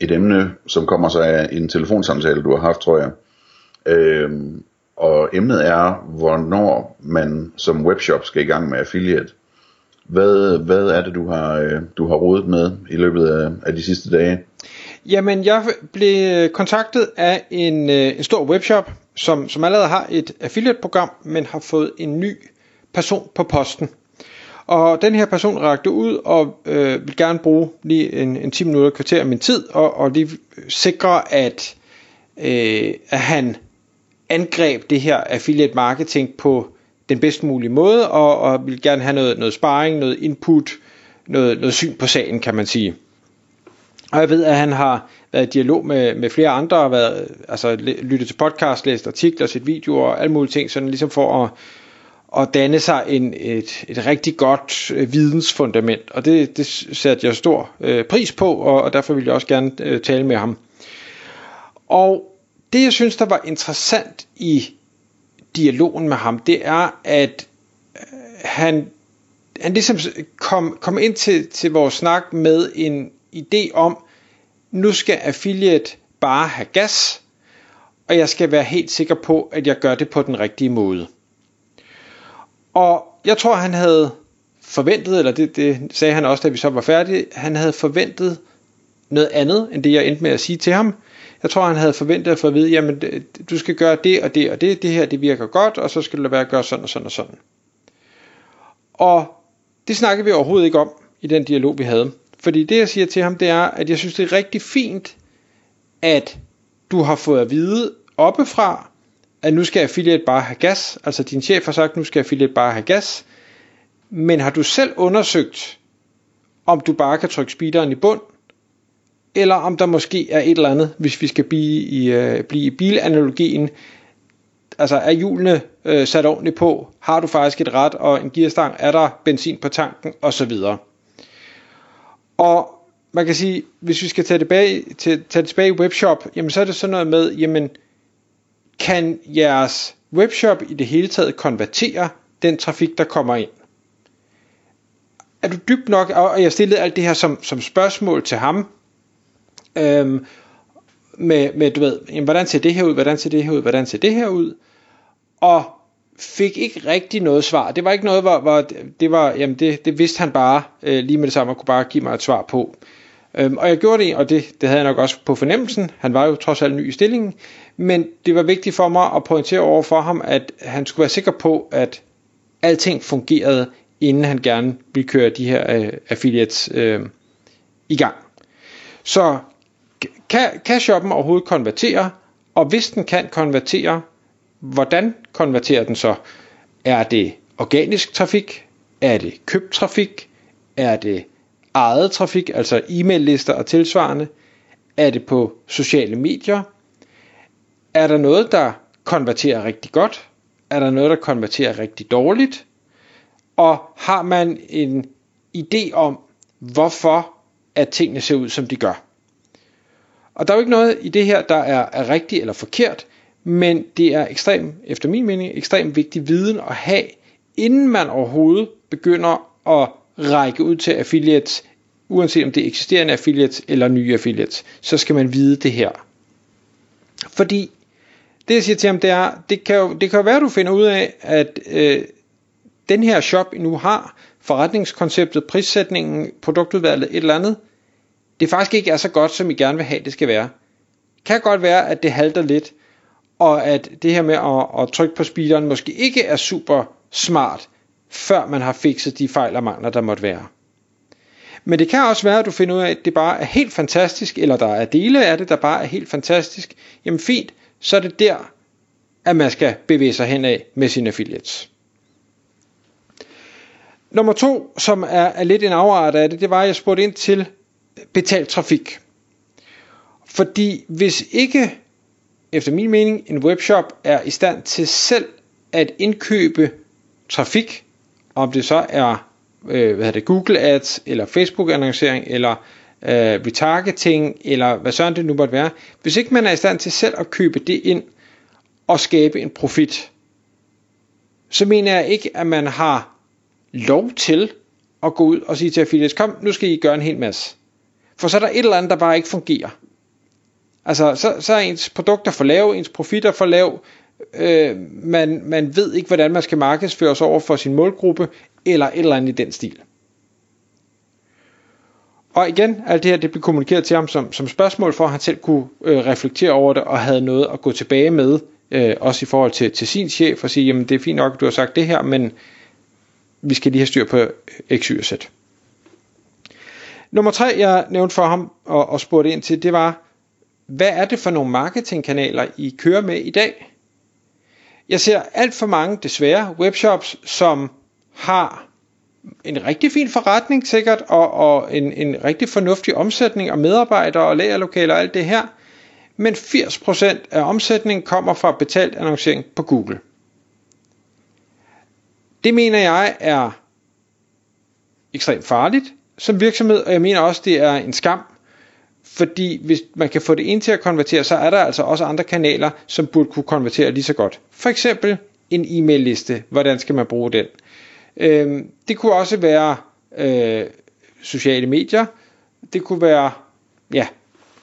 et emne, som kommer sig af en telefonsamtale, du har haft, tror jeg. Øh, og emnet er, hvornår man som webshop skal i gang med affiliate. Hvad, hvad er det, du har, øh, du har rodet med i løbet af, af de sidste dage? Jamen, jeg blev kontaktet af en, øh, en stor webshop, som, som allerede har et affiliate-program, men har fået en ny person på posten. Og den her person rakte ud og øh, vil gerne bruge lige en, en 10 minutter kvarter af min tid, og, og lige sikre, at, øh, at han angreb det her affiliate marketing på den bedst mulige måde, og, og vil gerne have noget, noget sparring, noget input, noget, noget syn på sagen, kan man sige. Og jeg ved, at han har været i dialog med, med flere andre, og været, altså, lyttet til podcast, læst artikler, set videoer og alle mulige ting, sådan ligesom for at og danne sig en, et, et rigtig godt øh, vidensfundament. Og det, det satte jeg stor øh, pris på, og, og derfor ville jeg også gerne øh, tale med ham. Og det jeg synes, der var interessant i dialogen med ham, det er, at øh, han, han ligesom kom, kom ind til, til vores snak med en idé om, nu skal affiliate bare have gas, og jeg skal være helt sikker på, at jeg gør det på den rigtige måde. Og jeg tror, han havde forventet, eller det, det sagde han også, da vi så var færdige, han havde forventet noget andet, end det jeg endte med at sige til ham. Jeg tror, han havde forventet at få at vide, jamen du skal gøre det og det og det, det her det virker godt, og så skal du være at gøre sådan og sådan og sådan. Og det snakkede vi overhovedet ikke om i den dialog, vi havde. Fordi det, jeg siger til ham, det er, at jeg synes, det er rigtig fint, at du har fået at vide oppefra, at nu skal affiliate bare have gas, altså din chef har sagt, nu skal affiliate bare have gas, men har du selv undersøgt, om du bare kan trykke speederen i bund, eller om der måske er et eller andet, hvis vi skal blive i, øh, blive i bilanalogien, altså er hjulene øh, sat ordentligt på, har du faktisk et ret og en gearstang, er der benzin på tanken, osv. Og man kan sige, hvis vi skal tage tilbage, til, tage tilbage i webshop, jamen så er det sådan noget med, jamen kan jeres webshop i det hele taget konvertere den trafik, der kommer ind? Er du dybt nok, og jeg stillede alt det her som, som spørgsmål til ham, øhm, med, med, du ved, jamen, hvordan ser det her ud, hvordan ser det her ud, hvordan ser det her ud, og fik ikke rigtig noget svar. Det var ikke noget, hvor, hvor det var, jamen det, det vidste han bare øh, lige med det samme, og kunne bare give mig et svar på. Øhm, og jeg gjorde det, og det, det havde jeg nok også på fornemmelsen. Han var jo trods alt ny i stillingen. Men det var vigtigt for mig at pointere over for ham, at han skulle være sikker på, at alting fungerede, inden han gerne ville køre de her øh, affiliates øh, i gang. Så kan, kan shoppen overhovedet konvertere? Og hvis den kan konvertere, hvordan konverterer den så? Er det organisk trafik? Er det købt trafik? Er det eget trafik, altså e-mail-lister og tilsvarende? Er det på sociale medier? Er der noget, der konverterer rigtig godt? Er der noget, der konverterer rigtig dårligt? Og har man en idé om, hvorfor at tingene ser ud, som de gør? Og der er jo ikke noget i det her, der er, er rigtigt eller forkert, men det er ekstremt, efter min mening, ekstremt vigtig viden at have, inden man overhovedet begynder at række ud til affiliates, uanset om det er eksisterende affiliates eller nye affiliates, så skal man vide det her. Fordi det jeg siger til ham, det er, det kan jo, det kan jo være, at du finder ud af, at øh, den her shop, I nu har, forretningskonceptet, prissætningen, produktudvalget, et eller andet, det faktisk ikke er så godt, som I gerne vil have, det skal være. Det kan godt være, at det halter lidt, og at det her med at, at trykke på speederen måske ikke er super smart, før man har fikset de fejl og mangler, der måtte være. Men det kan også være, at du finder ud af, at det bare er helt fantastisk, eller der er dele af det, der bare er helt fantastisk. Jamen fint, så er det der, at man skal bevæge sig hen af med sine affiliates. Nummer to, som er, er lidt en afart af det, det var, at jeg spurgte ind til betalt trafik. Fordi hvis ikke efter min mening, en webshop er i stand til selv at indkøbe trafik, om det så er øh, hvad det, Google Ads, eller Facebook annoncering, eller øh, retargeting, eller hvad sådan det nu måtte være. Hvis ikke man er i stand til selv at købe det ind, og skabe en profit, så mener jeg ikke, at man har lov til at gå ud og sige til affiliates, kom, nu skal I gøre en hel masse. For så er der et eller andet, der bare ikke fungerer. Altså, så, så er ens produkter for lave, ens profitter for lav, øh, man, man ved ikke, hvordan man skal markedsføre sig over for sin målgruppe, eller et eller andet i den stil. Og igen, alt det her det blev kommunikeret til ham som, som spørgsmål, for at han selv kunne øh, reflektere over det, og havde noget at gå tilbage med, øh, også i forhold til, til sin chef, og sige, jamen det er fint nok, at du har sagt det her, men vi skal lige have styr på X, Y og Z. Nummer tre, jeg nævnte for ham og, og spurgte ind til, det var, hvad er det for nogle marketingkanaler, I kører med i dag? Jeg ser alt for mange, desværre, webshops, som har en rigtig fin forretning sikkert, og, og en, en rigtig fornuftig omsætning og medarbejdere og lagerlokaler og alt det her, men 80% af omsætningen kommer fra betalt annoncering på Google. Det mener jeg er ekstremt farligt som virksomhed, og jeg mener også, det er en skam, fordi hvis man kan få det ind til at konvertere, så er der altså også andre kanaler, som burde kunne konvertere lige så godt. For eksempel en e-mail liste. Hvordan skal man bruge den? Øh, det kunne også være øh, sociale medier. Det kunne være, ja,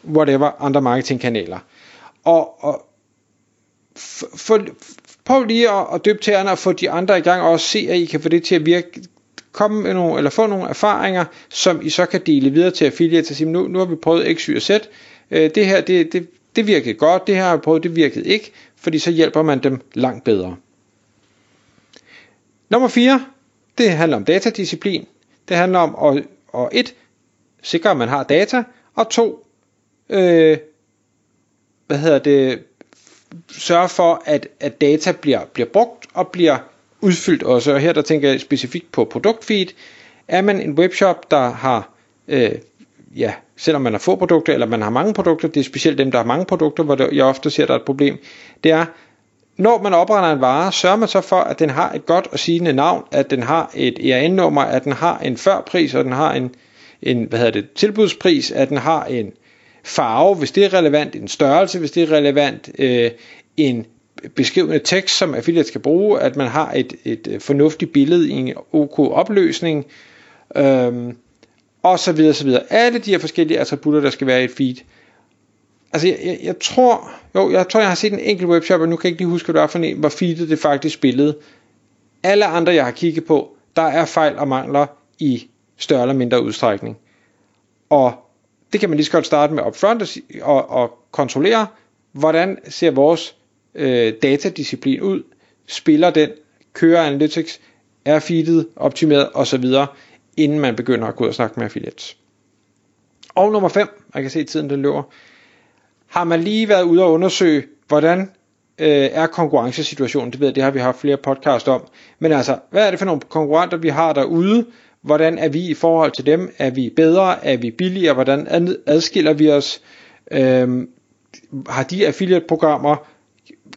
whatever, andre marketingkanaler. Og, og for, prøv lige at, at døbe tæerne og få de andre i gang, og også se, at I kan få det til at virke komme med nogle, eller få nogle erfaringer, som I så kan dele videre til affiliates og sige, nu, nu har vi prøvet X, Y og Z, øh, det her, det, det, det virkede godt, det her har vi prøvet, det virkede ikke, fordi så hjælper man dem langt bedre. Nummer 4, det handler om datadisciplin. Det handler om at, at et, sikre, at man har data, og to, øh, hvad hedder det, sørge for, at, at data bliver, bliver brugt og bliver udfyldt også. Og her der tænker jeg specifikt på produktfeed. Er man en webshop, der har, øh, ja, selvom man har få produkter, eller man har mange produkter, det er specielt dem, der har mange produkter, hvor jeg ofte ser, der er et problem, det er, når man opretter en vare, sørger man så for, at den har et godt og sigende navn, at den har et ERN-nummer, at den har en førpris, og den har en, en hvad hedder det, tilbudspris, at den har en farve, hvis det er relevant, en størrelse, hvis det er relevant, øh, en beskrivende tekst, som affiliate skal bruge, at man har et, et øh, fornuftigt billede i en OK opløsning, øhm, og så videre, så videre. Alle de her forskellige attributter, der skal være i et feed. Altså, jeg, jeg, jeg tror, jo, jeg tror, jeg har set en enkelt webshop, og nu kan jeg ikke lige huske, hvad det var for en, hvor feedet det faktisk spillede. Alle andre, jeg har kigget på, der er fejl og mangler i større eller mindre udstrækning. Og det kan man lige så godt starte med upfront og, og kontrollere, hvordan ser vores øh, datadisciplin ud, spiller den, kører analytics, er feedet, optimeret osv., inden man begynder at gå ud og snakke med affiliates. Og nummer 5, jeg kan se at tiden den løber, har man lige været ude og undersøge, hvordan øh, er konkurrencesituationen, det ved jeg, det har vi haft flere podcast om, men altså, hvad er det for nogle konkurrenter, vi har derude, hvordan er vi i forhold til dem, er vi bedre, er vi billigere, hvordan adskiller vi os, øh, har de affiliate-programmer,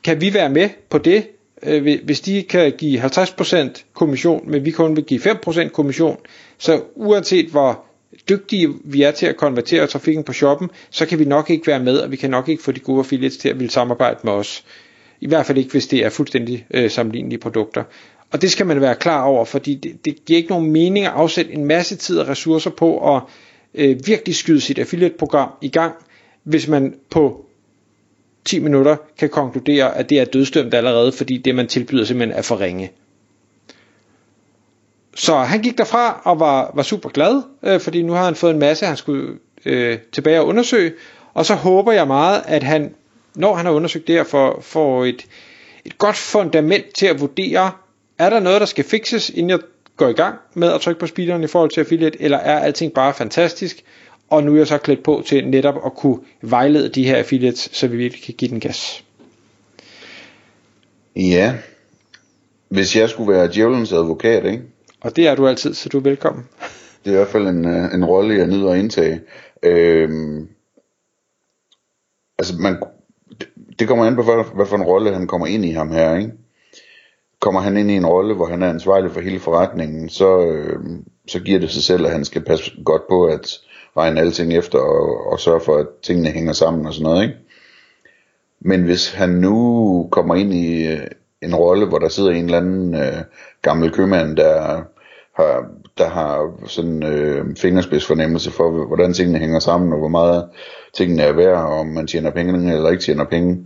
kan vi være med på det, øh, hvis de kan give 50% kommission, men vi kun vil give 5% kommission, så uanset hvor dygtige vi er til at konvertere trafikken på shoppen, så kan vi nok ikke være med, og vi kan nok ikke få de gode affiliates til at ville samarbejde med os. I hvert fald ikke, hvis det er fuldstændig øh, sammenlignelige produkter. Og det skal man være klar over, fordi det, det giver ikke nogen mening at afsætte en masse tid og ressourcer på at øh, virkelig skyde sit affiliate-program i gang, hvis man på 10 minutter kan konkludere, at det er dødstømt allerede, fordi det man tilbyder simpelthen er for ringe. Så han gik derfra og var, var super glad, øh, fordi nu har han fået en masse, han skulle øh, tilbage og undersøge. Og så håber jeg meget, at han, når han har undersøgt det her, får, får et, et godt fundament til at vurdere, er der noget, der skal fixes, inden jeg går i gang med at trykke på speederen i forhold til affiliate, eller er alting bare fantastisk, og nu er jeg så klædt på til netop at kunne vejlede de her affiliates, så vi virkelig kan give den gas. Ja, hvis jeg skulle være djævelens advokat, ikke? Og det er du altid, så du er velkommen. Det er i hvert fald en, øh, en rolle, jeg nyder at indtage. Øhm, altså man, det kommer an på, hvad, hvad for en rolle han kommer ind i ham her, ikke? Kommer han ind i en rolle, hvor han er ansvarlig for hele forretningen, så, øh, så giver det sig selv, at han skal passe godt på at regne alting efter og, og sørge for, at tingene hænger sammen og sådan noget, ikke? Men hvis han nu kommer ind i en rolle, hvor der sidder en eller anden øh, gammel købmand, der har, der har sådan øh, fingerspidsfornemmelse for, hvordan tingene hænger sammen, og hvor meget tingene er værd, og om man tjener penge eller ikke tjener penge.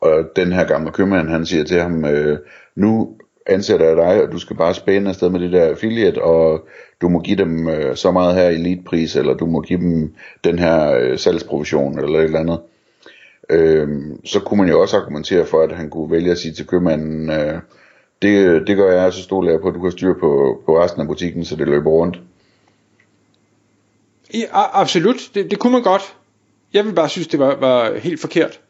Og den her gamle købmand, han siger til ham, øh, nu ansætter jeg dig, og du skal bare spænde afsted med det der affiliate, og du må give dem øh, så meget her elitepris, eller du må give dem den her øh, salgsprovision, eller et eller andet. Øh, så kunne man jo også argumentere for, at han kunne vælge at sige til købmanden, øh, det, det gør jeg, så stoler jeg på, at du kan styre på, på resten af butikken, så det løber rundt. Ja, absolut, det, det kunne man godt. Jeg vil bare synes, det var, var helt forkert.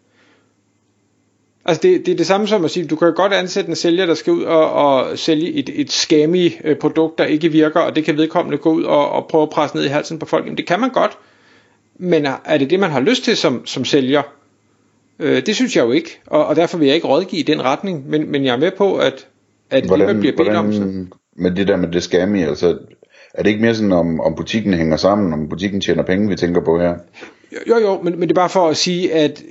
Altså det, det er det samme som at sige, du kan godt ansætte en sælger, der skal ud og, og sælge et, et scammy øh, produkt, der ikke virker, og det kan vedkommende gå ud og, og prøve at presse ned i halsen på folk. Jamen det kan man godt, men er det det, man har lyst til som, som sælger? Øh, det synes jeg jo ikke, og, og derfor vil jeg ikke rådgive i den retning, men, men jeg er med på, at, at hvordan, det, man bliver bedt hvordan, om... Så... Med det der med det scammy, altså er det ikke mere sådan, om, om butikken hænger sammen, om butikken tjener penge, vi tænker på her? Jo, jo, men, men det er bare for at sige, at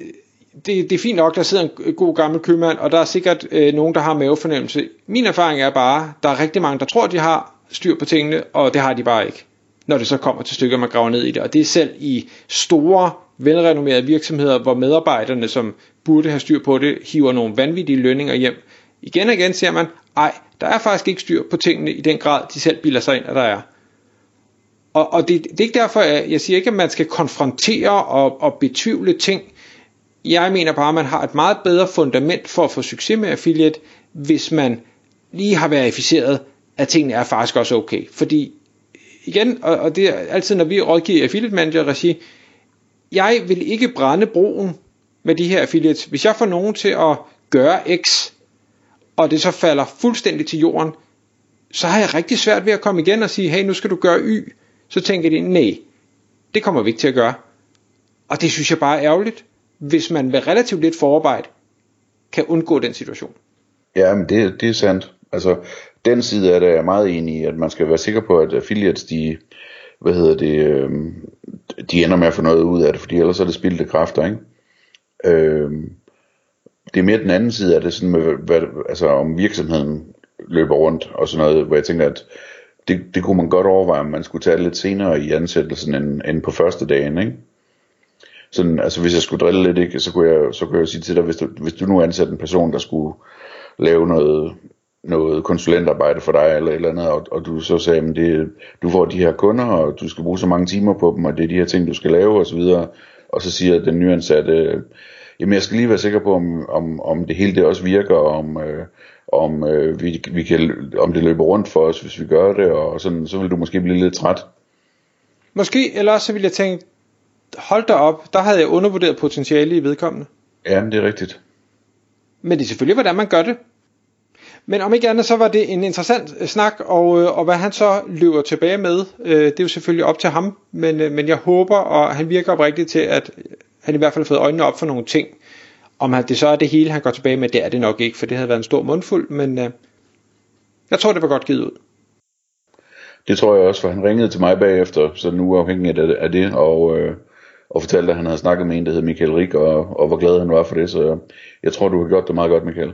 det, det er fint nok, der sidder en god gammel købmand, og der er sikkert øh, nogen, der har mavefornemmelse. Min erfaring er bare, der er rigtig mange, der tror, de har styr på tingene, og det har de bare ikke, når det så kommer til stykker, man graver ned i det. Og det er selv i store, velrenommerede virksomheder, hvor medarbejderne, som burde have styr på det, hiver nogle vanvittige lønninger hjem. Igen og igen ser man, ej, der er faktisk ikke styr på tingene i den grad, de selv bilder sig ind, at der er. Og, og det, det er ikke derfor, at jeg siger ikke, at man skal konfrontere og, og betvivle ting. Jeg mener bare, at man har et meget bedre fundament for at få succes med affiliate, hvis man lige har verificeret, at tingene er faktisk også okay. Fordi igen, og, og det er altid, når vi rådgiver affiliate manager regi, jeg vil ikke brænde broen med de her affiliates. Hvis jeg får nogen til at gøre X, og det så falder fuldstændig til jorden, så har jeg rigtig svært ved at komme igen og sige, hey, nu skal du gøre Y så tænker de, nej, det kommer vi ikke til at gøre. Og det synes jeg bare er ærgerligt, hvis man ved relativt lidt forarbejde kan undgå den situation. Ja, men det, det er sandt. Altså, den side af det er jeg meget enig i, at man skal være sikker på, at affiliates, de, hvad hedder det, øh, de ender med at få noget ud af det, fordi ellers er det spildte kræfter, ikke? Øh, det er mere den anden side af det, sådan med, hvad, altså om virksomheden løber rundt og sådan noget, hvor jeg tænker, at det, det kunne man godt overveje, om man skulle tage lidt senere i ansættelsen end, end på første dagen, ikke? Sådan, altså hvis jeg skulle drille lidt, ikke, så, kunne jeg, så kunne jeg sige til dig, hvis du, hvis du nu ansætter en person, der skulle lave noget, noget konsulentarbejde for dig eller et eller andet, og, og du så sagde, at det, du får de her kunder, og du skal bruge så mange timer på dem, og det er de her ting, du skal lave osv., og, og så siger den nyansatte, jamen jeg skal lige være sikker på, om, om, om det hele det også virker, og om, øh, om, øh, vi, vi kan, om det løber rundt for os, hvis vi gør det, og sådan, så vil du måske blive lidt træt. Måske, eller så vil jeg tænke, hold da op, der havde jeg undervurderet potentiale i vedkommende. Ja, det er rigtigt. Men det er selvfølgelig, hvordan man gør det. Men om ikke andet, så var det en interessant øh, snak, og, øh, og hvad han så løber tilbage med, øh, det er jo selvfølgelig op til ham, men, øh, men jeg håber, og han virker oprigtigt til, at han i hvert fald har fået øjnene op for nogle ting, om det så er det hele, han går tilbage med, det er det nok ikke, for det havde været en stor mundfuld, men øh, jeg tror, det var godt givet ud. Det tror jeg også, for han ringede til mig bagefter, så nu afhængig af det, og, øh, og fortalte, at han havde snakket med en, der hed Michael Rik, og, og hvor glad han var for det, så jeg tror, du har gjort det meget godt, Michael.